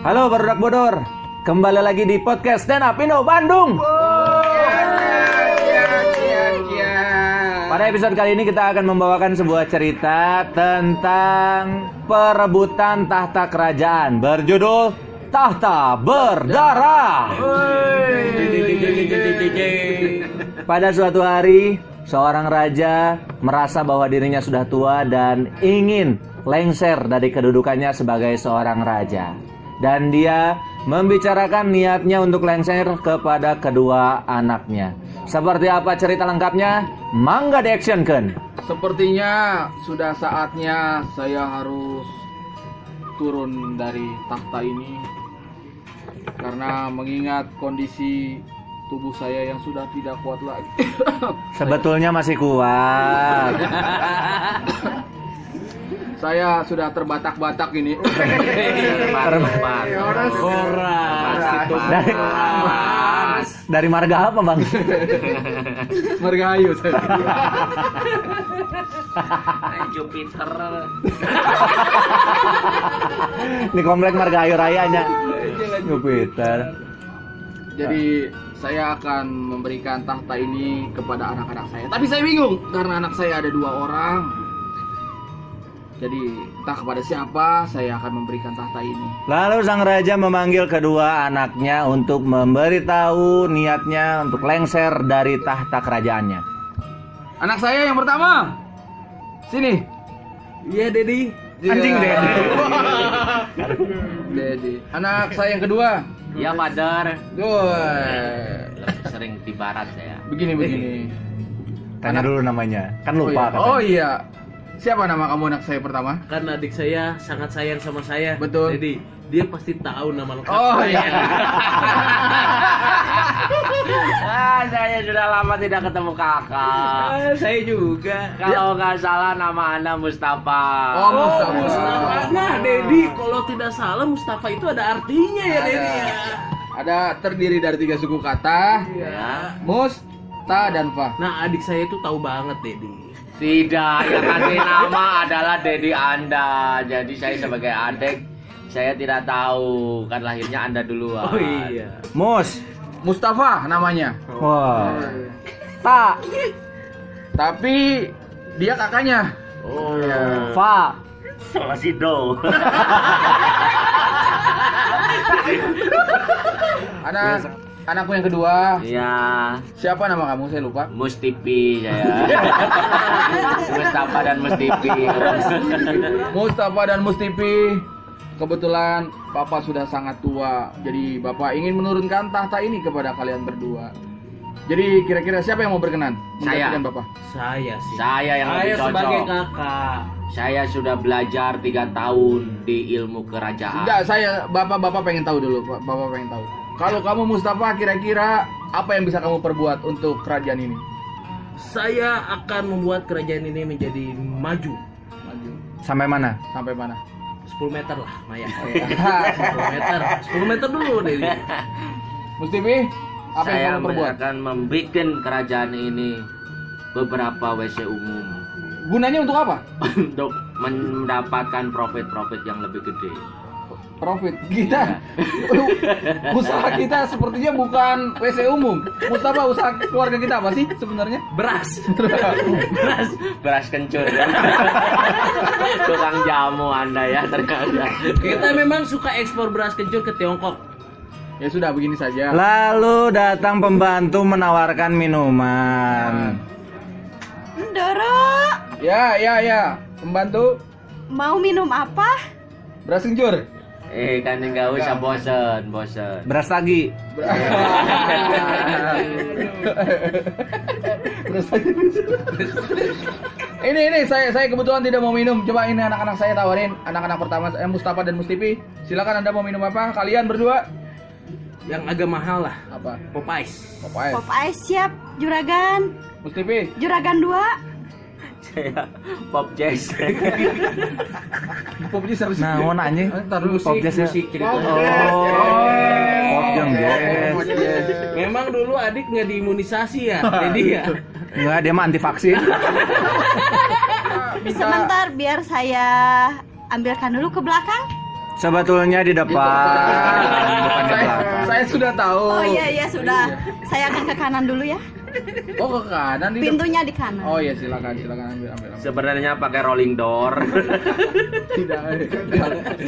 Halo Barudak Bodor, kembali lagi di podcast Stand Up Indo Bandung. Pada episode kali ini kita akan membawakan sebuah cerita tentang perebutan tahta kerajaan berjudul Tahta Berdarah. Pada suatu hari, seorang raja merasa bahwa dirinya sudah tua dan ingin lengser dari kedudukannya sebagai seorang raja. Dan dia membicarakan niatnya untuk lengser kepada kedua anaknya. Seperti apa cerita lengkapnya? Mangga di action kan? Sepertinya sudah saatnya saya harus turun dari tahta ini karena mengingat kondisi tubuh saya yang sudah tidak kuat lagi. Sebetulnya masih kuat. saya sudah terbatak-batak ini. Dari, dari marga apa bang? Margahayu saya. Jupiter Di komplek marga Ayu Rayanya. Jupiter. Jadi saya akan memberikan tahta ini kepada anak-anak saya. Tapi saya bingung karena anak saya ada dua orang. Jadi entah kepada siapa saya akan memberikan tahta ini. Lalu sang raja memanggil kedua anaknya untuk memberitahu niatnya untuk lengser dari tahta kerajaannya. Anak saya yang pertama. Sini. Iya Dedi Anjing, Iya. Dedi. Dedi. Anak saya yang kedua. Iya Padar Dua. Sering di barat saya Begini begini. Tanya dulu namanya. Kan Oh lupa iya. katanya. Oh iya. Siapa nama kamu anak saya pertama? kan adik saya sangat sayang sama saya. Betul. Jadi dia pasti tahu nama lengkap Oh saya. iya. ah, Saya sudah lama tidak ketemu kakak Ah, saya juga. Kalau nggak salah nama anda Mustafa Oh, Oh, Mustafa. Mustafa. Nah, Dedi, kalau tidak salah Mustafa itu ada artinya ya. Dedi. ya. Ada terdiri dari tiga suku kata. Ya. Mus, ta dan fa. Nah, adik saya itu tahu banget, Dedi. Tidak, yang kasih nama adalah Dedi Anda Jadi saya sebagai adik Saya tidak tahu Kan lahirnya Anda duluan Oh iya. Mus. Mustafa namanya. Wah. Tak. Tapi dia kakaknya. Oh. Fa. Solasido Anak anakku yang kedua. Iya Siapa nama kamu? Saya lupa. Mustipi saya Mustafa dan Mustipi Mustafa dan Mustipi. Kebetulan Bapak sudah sangat tua, jadi Bapak ingin menurunkan tahta ini kepada kalian berdua. Jadi kira-kira siapa yang mau berkenan? Saya. Bapak. Saya sih. Saya yang saya lebih sebagai cocok kakak. Saya sudah belajar tiga tahun di ilmu kerajaan Enggak, saya Bapak-bapak pengen tahu dulu, Pak. Bapak pengen tahu. Kalau kamu Mustafa kira-kira apa yang bisa kamu perbuat untuk kerajaan ini? Saya akan membuat kerajaan ini menjadi maju. Maju. Sampai mana? Sampai mana? 10 meter lah, Maya. Iya. 10 meter. 10 meter dulu, Dedi. Mustifi, apa Saya yang kamu perbuat? akan membuat kerajaan ini beberapa WC umum Gunanya untuk apa? untuk mendapatkan profit-profit yang lebih gede. Profit. Kita usaha kita sepertinya bukan WC umum. Mustafa usaha keluarga kita apa sih sebenarnya? Beras. Beras, beras kencur ya. Tukang jamu Anda ya ternyata. Kita memang suka ekspor beras kencur ke Tiongkok. Ya sudah begini saja. Lalu datang pembantu menawarkan minuman. Ndoro, Ya, ya, ya. Pembantu mau minum apa? beras kencur. Eh kan enggak usah bosen, bosen. Beras lagi. Beras kencur. ini ini saya saya kebetulan tidak mau minum. Coba ini anak-anak saya tawarin. Anak-anak pertama saya Mustafa dan Mustifi. Silakan Anda mau minum apa? Kalian berdua Yang agak mahal lah. apa? Popeyes. Popeyes. Pop Ice siap, Juragan. Mustifi. Juragan 2. Saya pop jazz. Pop jazz apa sih? Nah, mau nanya. Eh, Ntar dulu Pop sih. jazz ya? musik ceritanya. Oh. Pop jazz. Memang dulu adik nggak diimunisasi ya, jadi ya. Enggak, dia mah anti vaksin. Bisa Sebentar biar saya ambilkan dulu ke belakang. Sebetulnya di depan, bukan di belakang. saya sudah tahu. Oh iya iya sudah. Saya akan ke kanan dulu ya. Oh ke kanan di. Pintunya di kanan. Oh iya silakan silakan ambil ambil. ambil. Sebenarnya pakai rolling door. Tidak.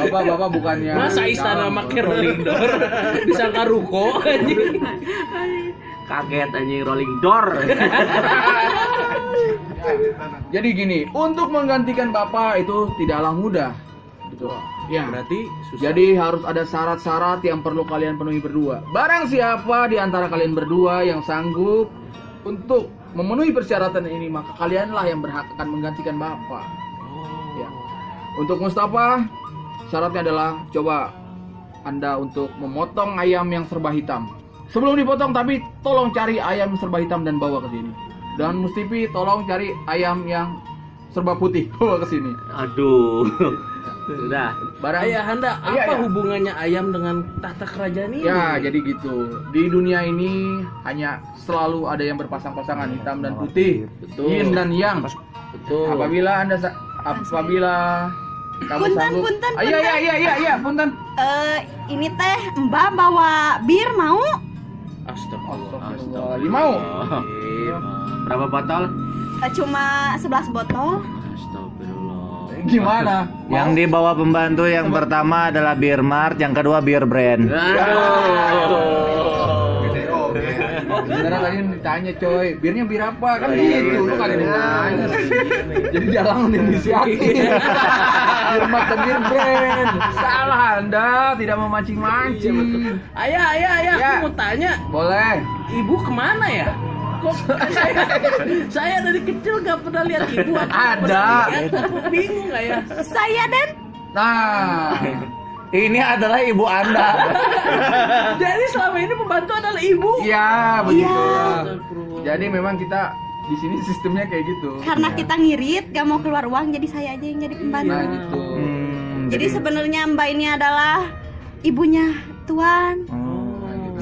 Bapak bapak bukannya. Masa istana make rolling door disangka ruko anjing. Kaget anjing rolling door. Jadi gini, untuk menggantikan bapak itu tidaklah mudah. Betul. Ya. Berarti susah. Jadi harus ada syarat-syarat yang perlu kalian penuhi berdua. Barang siapa di antara kalian berdua yang sanggup untuk memenuhi persyaratan ini, maka kalianlah yang berhak akan menggantikan bapak. Ya. Untuk Mustafa, syaratnya adalah coba Anda untuk memotong ayam yang serba hitam. Sebelum dipotong tapi tolong cari ayam serba hitam dan bawa ke sini. Dan Mustifi tolong cari ayam yang serba putih bawa ke sini. Aduh. Sudah. Barang Ayah Anda, apa Iya, iya. hubungannya ayam dengan tahta kerajaan ini? Ya, jadi gitu. Di dunia ini hanya selalu ada yang berpasang-pasangan hitam dan putih, Betul. yin dan yang. Betul. Apabila Anda apabila kamu Punten, sanggup. punten, Ah, Iya, iya, iya, iya, iya, punten. Eh ini teh Mbak bawa bir mau? Astagfirullah. Astagfirullah. Mau? Berapa botol? Eh, cuma 11 botol. Gimana? Yang dibawa pembantu yang pertama adalah Beer Mart, yang kedua Beer Brand. Sebenarnya tadi ditanya coy, birnya bir apa? Kan gitu, lu kali ditanya sih. Jadi dia langsung inisiatif. Bir mata bir brand. Salah Anda, tidak memancing-mancing. Ayah, ayah, ayah, Ya. aku mau tanya, Boleh. ibu ke mana ya? Kok saya, saya dari kecil gak pernah lihat ibu aku Ada. Aku bingung ayah. Saya Den. Nah, Ini adalah ibu Anda. Jadi selama ini pembantu adalah ibu. iya begitu. Astagfirullah. Jadi memang kita di sini sistemnya kayak gitu. Karena kita ngirit gak mau keluar uang jadi saya aja yang jadi pembantu. Nah gitu. Hmm, Jadi sebenarnya Mbak ini adalah ibunya Tuan Oh,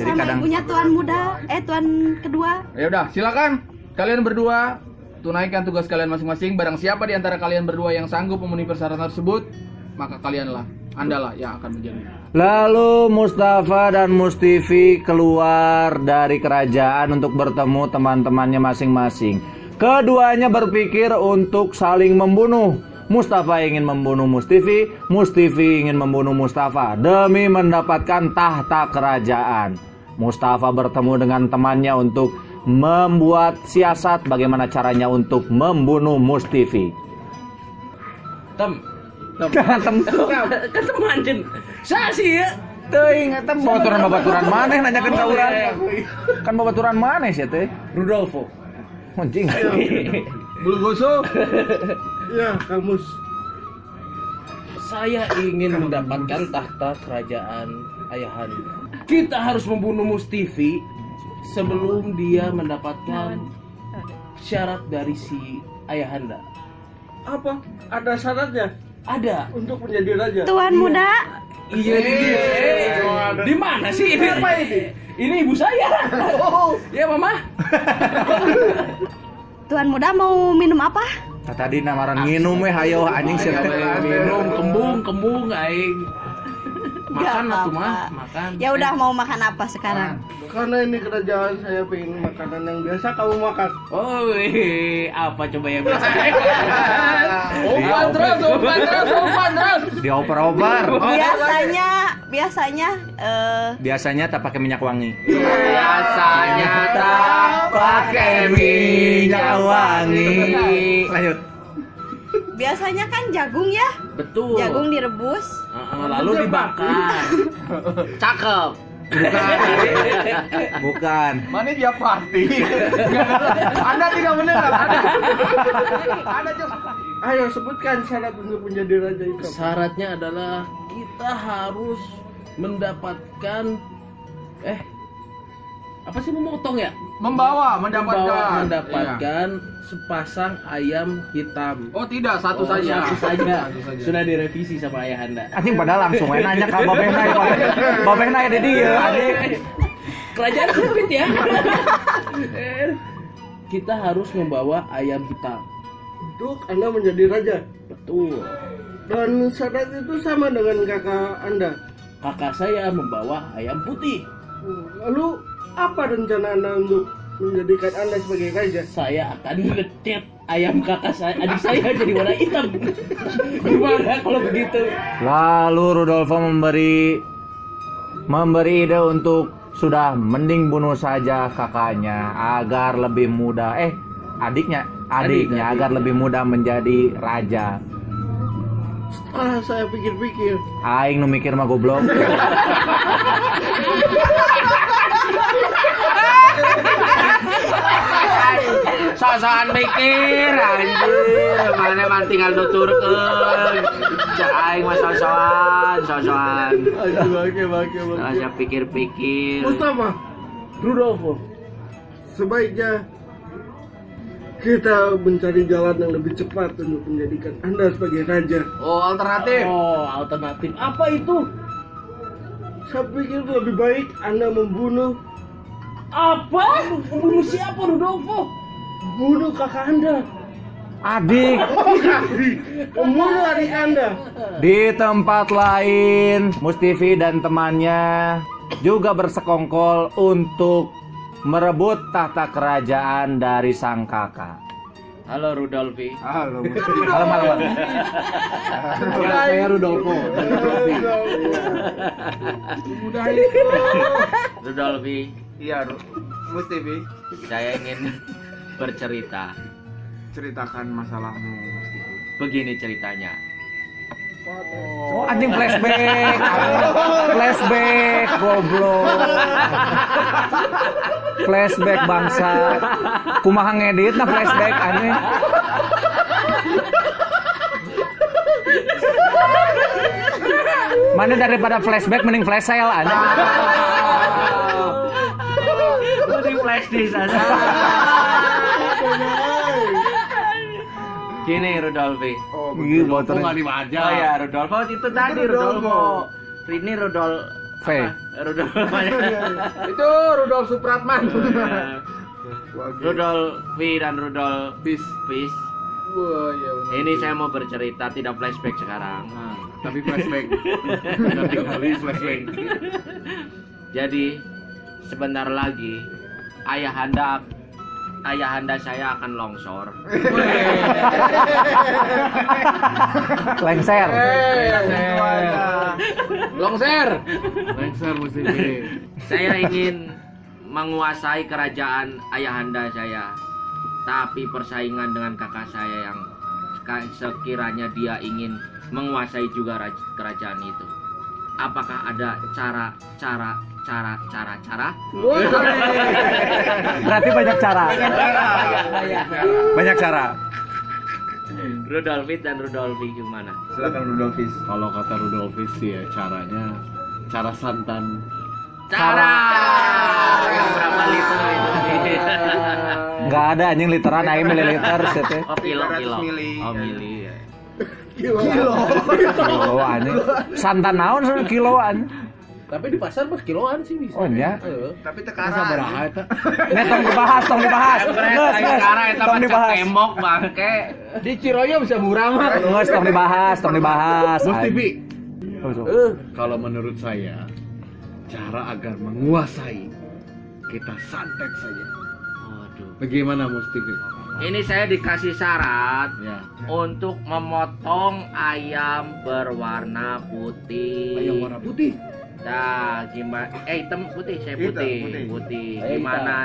jadi sama kadang ibunya Tuan muda, eh Tuan kedua. Ya udah, silakan kalian berdua tunaikan tugas kalian masing-masing. Barang siapa di antara kalian berdua yang sanggup memenuhi persyaratan tersebut, maka kalianlah, andalah yang akan menjadi. Lalu Mustafa dan Mustifi keluar dari kerajaan untuk bertemu teman-temannya masing-masing. Keduanya berpikir untuk saling membunuh. Mustafa ingin membunuh Mustifi, Mustifi ingin membunuh Mustafa demi mendapatkan tahta kerajaan. Mustafa bertemu dengan temannya untuk membuat siasat bagaimana caranya untuk membunuh Mustifi. Tem, Tem kan teman Jen. Saya sih ya. teuing eta babaturan babaturan maneh nanyakeun ka urang. Kan babaturan maneh sih teh. Rudolfo. Anjing. Bulu gosok. Ya, kamus. Saya ingin mendapatkan tahta kerajaan ayahanda. Kita harus membunuh Mustifi sebelum dia mendapatkan syarat dari si ayahanda. Apa? Ada syaratnya Ada. untuk menjadi raja? Tuan muda, Iya di Di mana sih ini? Apa ini? Ini ibu saya. Ya mama. Tuan muda mau minum apa? Tadi namaran nginum weh hayo anjing sih. minum kembung kembung aing. Makan Gak atuh mah, makan. Ya udah mau makan apa sekarang? Karena ini kerajaan saya pengen makanan yang biasa kamu makan. Oh, weh, apa coba yang biasa? Umpan terus, umpan terus, umpan terus. Dioper-oper. Biasanya, biasanya eh Biasanya tak pakai minyak wangi. Biasanya tak pakai minyak wangi. Lanjut. Biasanya kan jagung ya, Betul. jagung direbus. Heeh, lalu dibakar. Cakep. Bukan. Mana dia party? Anda tidak mendengar. Anda. Anda. Ayo sebutkan syarat untuk menjadi raja itu. Syaratnya adalah kita harus mendapatkan eh apa sih memotong ya? Membawa, mendapatkan. Membawa- Iya. mendapatkan sepasang ayam hitam. Oh tidak, satu Oh, saja. Satu saja. Satu saja. Sudah direvisi sama ayahanda. Anjing pada langsung we nanya ka babehna ya. Babehna ya di dieu anjing. Kerajaan sempit ya. Kita harus membawa ayam hitam. Untuk Anda menjadi raja. Betul. Dan syarat itu sama dengan kakak anda. Kakak saya membawa ayam putih. Lalu apa rencana anda untuk menjadikan anda sebagai raja? Saya akan ngecat ayam kakak saya, adik saya jadi warna hitam. Gimana kalau begitu? Lalu Rudolfo memberi memberi ide untuk sudah mending bunuh saja kakaknya agar lebih mudah eh adiknya adiknya agar lebih mudah menjadi raja. Setelah saya pikir-pikir, Aing nu mikir mah goblok. Sosokan mikir anjir, mana man tinggal nuturkeun. Cak aing mah sosokan, sosokan. aduh, pikir-pikir. Mustafa, Rudolfo, sebaiknya kita mencari jalan yang lebih cepat untuk menjadikan anda sebagai raja. Oh, alternatif. oh alternatif apa itu? Saya pikir lebih baik anda membunuh Apa? Membunuh siapa Rudolfo? bunuh kakak anda. Adik membunuh adik anda. di tempat lain Mustifi dan temannya juga bersekongkol untuk merebut tahta kerajaan dari sang kakak. Halo Rudolfi. Halo. Malam malam. Saya Rudolfo. Mudah itu. Rudolfi, Iya, Mustifi, saya ingin bercerita. ceritakan masalahmu, Mustifi. Begini ceritanya. Oh anjing flashback. Flashback goblok. Flashback bangsa. Kumaha ngedit nah flashback anjing. Mana daripada flashback mending flash sale anjing. Di flash disk aja. Gini Rudolfi. Oh, Gih, motornya. Oh ya Rudolfo itu tadi Rudolfo. Ini Rudol V. apa? Rudolfo. itu Rudolf Supratman. Rudolfi dan Rudolfis. Fis. Wah, iya benar. Ini saya mau bercerita tidak flashback sekarang. Tapi flashback. flashback. Jadi sebentar lagi ayahanda ayahanda saya akan longsor. Lengser. Longser. Lengser Saya ingin menguasai kerajaan ayahanda saya. Tapi persaingan dengan kakak saya yang sekiranya dia ingin menguasai juga raj- kerajaan itu. Apakah ada cara cara cara cara cara? Berarti banyak cara. Banyak cara. Rudolfi dan Rudolfi gimana? Silakan Rudolfis. Kalau kata Rudolfis sih ya caranya cara santan. Cara yang berapa liter itu? Enggak ada anjing literan aing mililiter situ. Oh kilo 300 kilo. mili. Oh mili. ya. Kilo. Kilo anjing. Santan naon sih kiloan. Tapi di pasar pas kiloan sih bisa. Oh nya. Ayo. Tapi Masa tekanan. beraha eta? Nih tong dibahas, tong dibahas. Geus, geus. sekarang eta Tong mah dibahas. tembok bangke. Di Ciroyo bisa murah mah. Geus, tong dibahas, tong dibahas. Mus TV, Oh. Eh, kalau menurut saya cara agar menguasai kita santet saja. Waduh. Bagaimana Mus TV? Ini saya dikasih syarat Ya. untuk memotong ayam berwarna putih. Ayam warna putih. Nah, gimana? Eh, hitam putih, saya Hitam, putih, putih. putih. Saya Gimana?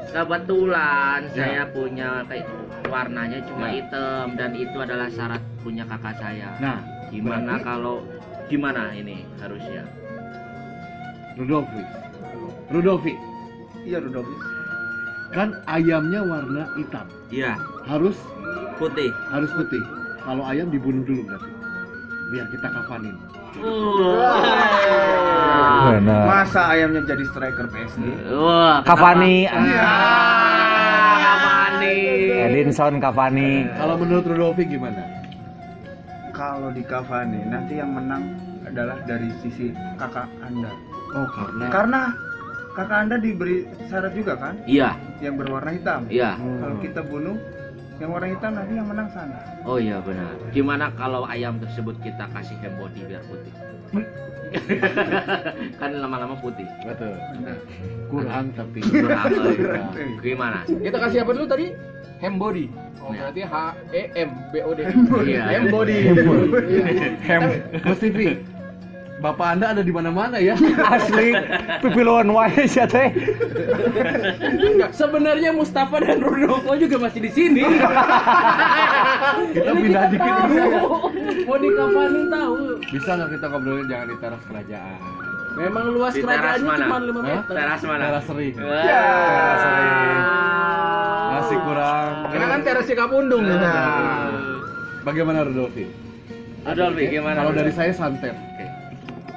Kebetulan Ya. saya punya kayak warnanya cuma Ya. hitam dan itu adalah syarat punya kakak saya. Nah, Gimana berarti- kalau gimana ini harusnya? Rudolfis. Rudolfi, Iya Rudolfis. kan ayamnya warna hitam. Iya, Harus putih. harus putih. Kalau ayam dibunuh dulu berarti. Biar kita kafanin. Bener. Masa ayamnya jadi striker PSG? Wah, Cavani. Iya. Cavani. Edinson Cavani. Kalau menurut Rudolfi gimana? Kalau di Cavani nanti yang menang adalah dari sisi kakak Anda. Oh, karena Karena kakak Anda diberi syarat juga kan Iya, yang berwarna hitam. iya. Kalau kita bunuh Yang warna hitam nanti yang menang sana. Oh iya benar. Gimana kalau ayam tersebut kita kasih hem body biar putih? kan lama-lama putih. Betul. Kurang tapi. Kurang, oh iya. Gimana? Kita kasih apa dulu tadi? Hem body. Oh, Ya. berarti H E M B O D. Iya. Hem body. Hem. Mas TV. Bapak Anda ada di mana-mana ya. Asli pipiluan wae sia teh. Sebenarnya Mustafa dan Rudolfo juga masih di sini. Kita pindah dikit dulu. Mau dikapanin tahu. Bisa nggak kita ngobrolin jangan di teras kerajaan? Memang luas Di teras kerajaannya mana? cuma 5 Hah? meter. Teras mana? Teras sering. Wah. Teras sering. Masih kurang. Karena kan terasi kapundung. Nah. Bagaimana Rudolfi? Adolfi gimana? Kalau dari saya santet.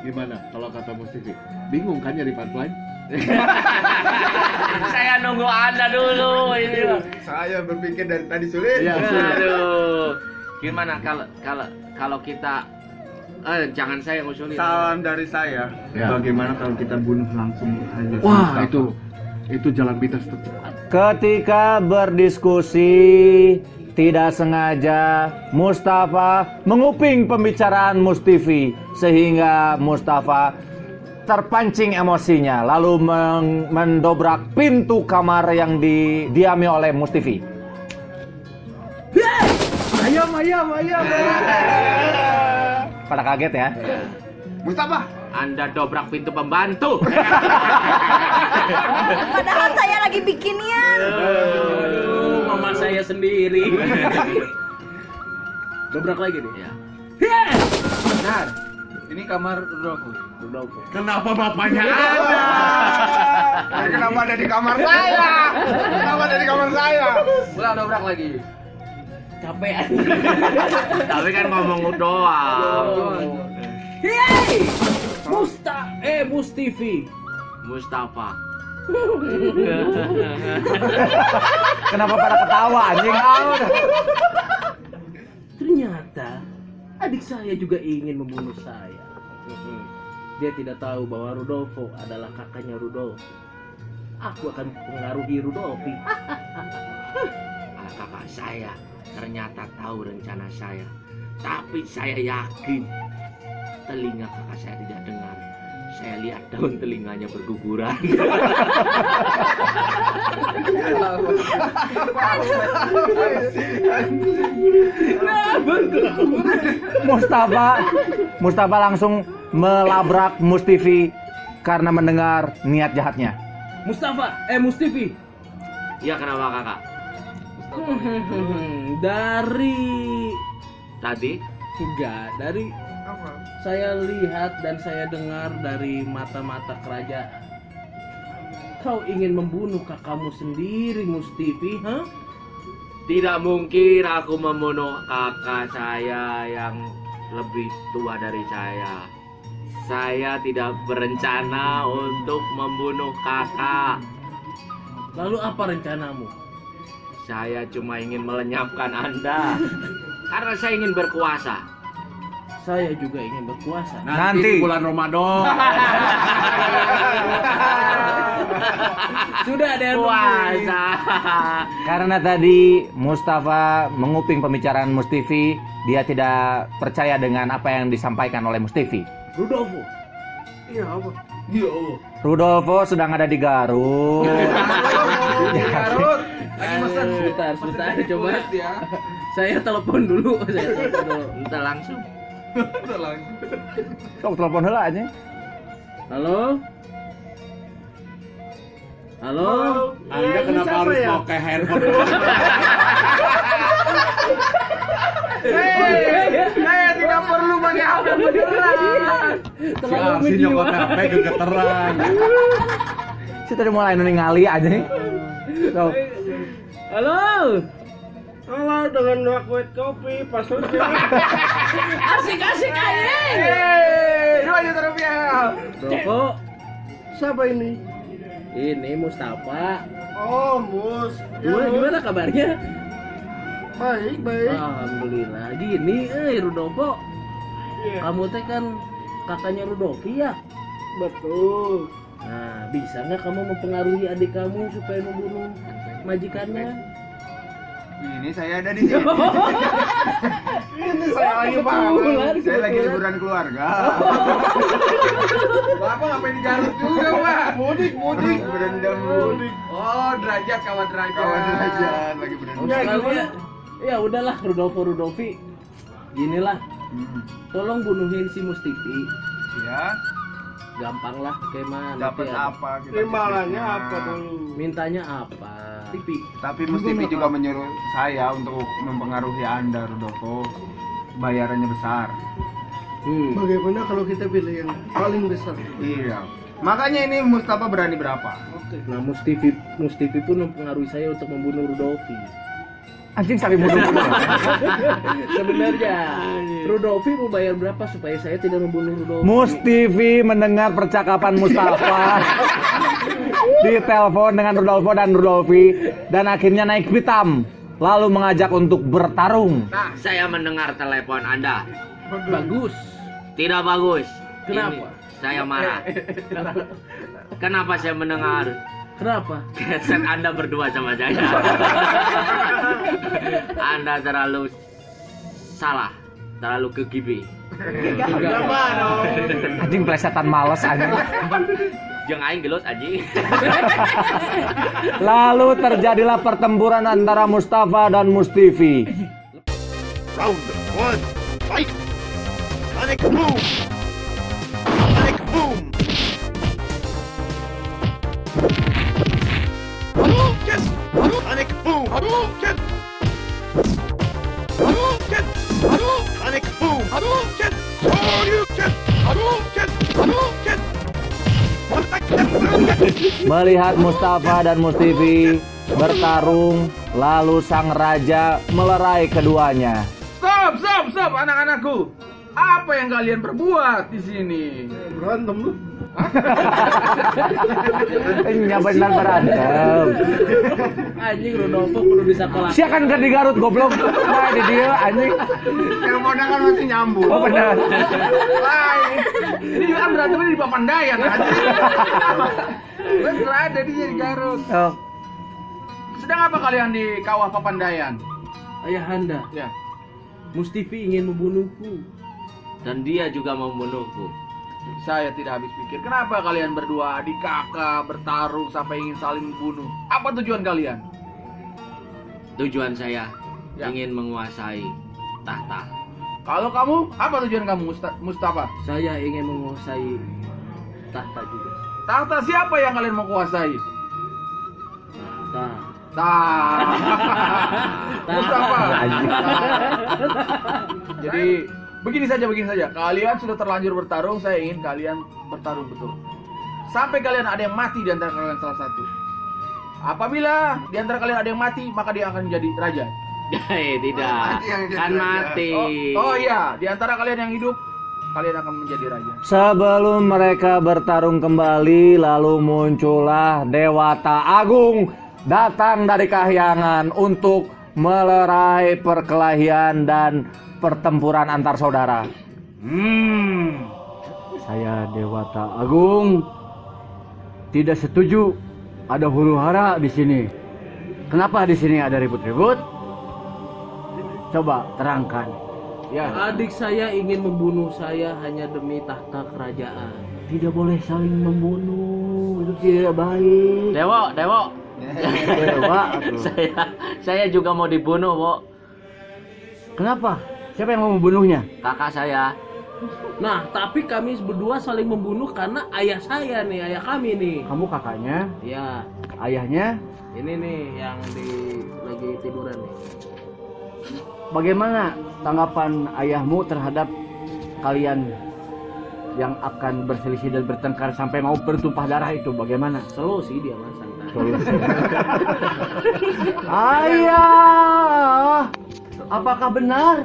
Gimana kalau kata Mustifi? Bingung kan nyari punchline? Saya nunggu Anda dulu ini. loh. Saya berpikir dari tadi sulit. Iya, sulit. Aduh. Gimana kalau kalau kalau kita eh jangan saya yang ngusulin. Salam dari saya. Ya. Bagaimana kalau kita bunuh langsung aja? Wah, itu itu jalan pintas tercepat. Ketika berdiskusi tidak sengaja Mustafa menguping pembicaraan Mustifi sehingga Mustafa terpancing emosinya lalu mendobrak pintu kamar yang didiami oleh Mustifi. Ayam, ayam, ayam. Pada kaget ya. Mustafa, Anda dobrak pintu pembantu. Padahal saya lagi bikinian. Mama saya sendiri. Dobrak lagi nih. ya. Benar. Ini kamar Rudolfo. Rudolfo. Kenapa bapaknya ada? Kenapa ada di kamar saya? Kenapa ada di kamar saya? Ulang dobrak lagi. Capean. Tapi kan ngomong doang. Hei! Musta eh Mustifi. Mustafa. Kenapa pada ketawa anjing? Ternyata adik saya juga ingin membunuh saya. Dia tidak tahu bahwa Rudolfo adalah kakaknya Rudolfo. Aku akan pengaruhi Rudolfi. Kakak saya ternyata tahu rencana saya. Tapi saya yakin telinga kakak saya tidak dengar. Saya lihat daun telinganya berguguran. Mustafa Mustafa langsung melabrak Mustifi karena mendengar niat jahatnya. Mustafa, eh Mustifi. Iya kenapa kakak? dari Tadi enggak dari saya lihat dan saya dengar dari mata-mata kerajaan. Kau ingin membunuh kakakmu sendiri, Mustifi, ha? tidak mungkin aku membunuh kakak saya yang lebih tua dari saya. Saya tidak berencana untuk membunuh kakak. Lalu apa rencanamu? Saya cuma ingin melenyapkan Anda. Karena saya ingin berkuasa. Saya juga ingin berkuasa. Nanti, Nanti. di bulan Ramadan. Sudah ada yang. Puasa. Karena tadi Mustafa menguping pembicaraan Mustifi, dia tidak percaya dengan apa yang disampaikan oleh Mustifi. Rudolfo. Iya apa? Rudolfo sedang ada di Garut. Garut. Eh, sebentar, sebentar, coba. Ya. Saya telepon dulu. Saya telepon dulu. Entah langsung. Sok telepon heula aja. Halo? Halo? Anda kenapa siapa harus ya? pakai handphone? Saya tidak perlu pakai HP beneran. si Arsi nyokot HP kegeteran. Si tadi mulai ningali aja nih. Halo? Halo dengan dua kuit kopi pas hujan. Asik-asik aja. Hei, dua juta rupiah. Rudolfo, Siapa ini? ini Mustafa. Oh, Mus. Ya, Gimana, gimana kabarnya? Baik, baik. Alhamdulillah. Gini, eh Rudolfo, Iya, kamu teh kan kakaknya Rudolfi ya? betul. Nah, bisa nggak kamu mempengaruhi adik kamu supaya membunuh majikannya? Ini saya ada di sini. Ini saya lagi Kebetulan, Saya lagi liburan keluarga. Bapak ngapain di Garut juga, Pak? Mudik, mudik. Berendam mudik. Oh, derajat kawan derajat. Kawan derajat lagi berendam. Sekalian, ya udahlah Rudolfo Rudolfi. Ginilah, Hmm. tolong bunuhin si Mustifi. Ya, Gampang lah, ke mana? dapat apa kita? Imbalannya apa dulu? Mintanya apa? Tipi. Tapi Mustifi juga menyuruh saya untuk mempengaruhi Anda, Rudolfo. Bayarannya besar. Hmm. Bagaimana kalau kita pilih yang paling besar? Iya. Makanya ini Mustafa berani berapa? Nah, Mustifi, Mustifi pun mempengaruhi saya untuk membunuh Rudolfi. Anjing saling bunuh. Sebenarnya, Rudolfi mau bayar berapa supaya saya tidak membunuh Rudolfi? Mustifi mendengar percakapan Mustafa di telepon dengan Rudolfo dan Rudolfi dan akhirnya naik pitam lalu mengajak untuk bertarung. Nah, saya mendengar telepon Anda. Bagus. Tidak bagus. Kenapa? Ini saya marah. Kenapa saya mendengar Kenapa? kesan Anda berdua sama saya? anda terlalu salah, terlalu kegibi. Anjing plesetan males anjing. Jeung aing gelut anjing. Lalu terjadilah pertempuran antara Mustafa dan Mustifi. Round one, fight! Sonic boom! Melihat Mustafa dan Mustifi bertarung, lalu sang raja melerai keduanya. Stop, stop, stop, anak-anakku. Apa yang kalian perbuat di sini? Berantem lu. Nya benar berantem. Anjing Rudolfo kudu bisa kolak. Sia kan ke di Garut goblok. Nah, di dia anjing. Yang modal kan masih nyambung. Oh benar. Lain. Ini juga kan berantemnya di Papandayan aja. Gue ada di di Garut. Oh, Sedang apa kalian di kawah Papandayan? Ayahanda, Ya. Mustifi ingin membunuhku. Dan dia juga membunuhku. Saya tidak habis pikir. Kenapa kalian berdua adik kakak bertarung sampai ingin saling membunuh? Apa tujuan kalian? Tujuan saya Ya. ingin menguasai tahta. Kalau kamu, apa tujuan kamu, Musta- Mustafa? Saya ingin menguasai tahta juga. Tahta siapa yang kalian mau kuasai? Tahta. Tah. Mustafa. Jadi begini saja, begini saja. Kalian sudah terlanjur bertarung, saya ingin kalian bertarung betul. Sampai kalian ada yang mati di antara kalian salah satu. Apabila di antara kalian ada yang mati, maka dia akan menjadi raja. Eh, tidak. Mati yang jadi Kan raja. mati. Oh, oh iya, di antara kalian yang hidup, kalian akan menjadi raja. Sebelum mereka bertarung kembali, lalu muncullah Dewata Agung datang dari kahyangan untuk melerai perkelahian dan pertempuran antar saudara. Hmm, saya Dewata Agung tidak setuju ada huru hara di sini. Kenapa di sini ada ribut-ribut? Coba terangkan. Ya. Adik saya ingin membunuh saya hanya demi tahta kerajaan. Tidak boleh saling membunuh, itu tidak baik. Dewo, Dewo. Dewa, saya saya juga mau dibunuh, Wo. Kenapa? Siapa yang mau membunuhnya? Kakak saya. Nah, tapi kami berdua saling membunuh karena ayah saya nih, ayah kami nih. Kamu kakaknya, Ya, ayahnya. ini nih yang di lagi tiduran nih. Bagaimana tanggapan ayahmu terhadap kalian yang akan berselisih dan bertengkar sampai mau bertumpah darah itu? Bagaimana? Sih dia mas santai. Solusi. Ayah, apakah benar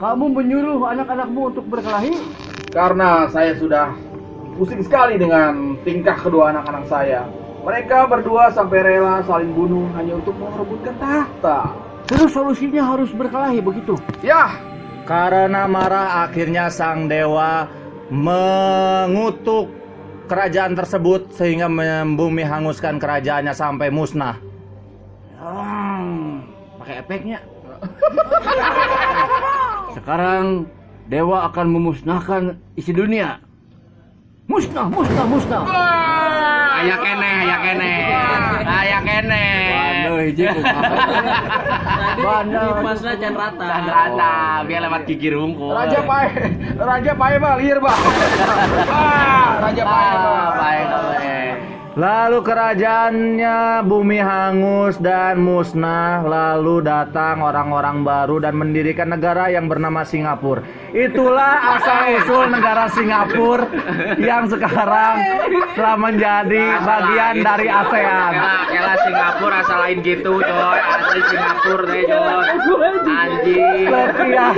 kamu menyuruh anak-anakmu untuk berkelahi? Karena saya sudah pusing sekali dengan tingkah kedua anak-anak saya. Mereka berdua sampai rela saling bunuh hanya untuk merebutkan tahta. Terus solusinya harus berkelahi begitu? Ya, Karena marah, akhirnya sang dewa mengutuk kerajaan tersebut sehingga membumi hanguskan kerajaannya sampai musnah. Hmm, pakai efeknya. Sekarang dewa akan memusnahkan isi dunia. Musnah, musnah, musnah. Aya kene, aya kene. Aya kene. Bandel hiji kumaha. Bandel. Paslah can rata. Rata, biar lewat gigi rungkul. Raja Pae, Raja Pae mah liar bah. Ah, Raja Pae mah. Lalu kerajaannya bumi hangus dan musnah Lalu datang orang-orang baru dan mendirikan negara yang bernama Singapura. Itulah asal-usul negara Singapura Yang sekarang telah menjadi bagian dari ASEAN. Kela, kela Singapura asal lain gitu, coy. Asli Singapura deh, coy. Anjing. Sekian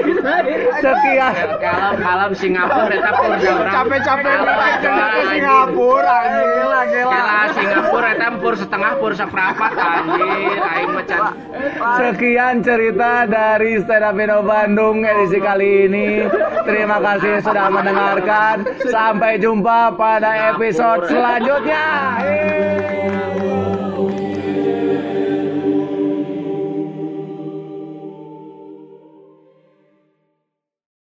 Sekian Kalau kalau Singapura eta pur jauh Capek-capek Singapura anjing. lah Singapura eta pur setengah pur seperempat anjir. Aing macan. Sekian cerita dari Stand Up Indo Bandung edisi kali ini. Terima kasih sudah mendengarkan. Sampai jumpa pada episode selanjutnya. Yeay.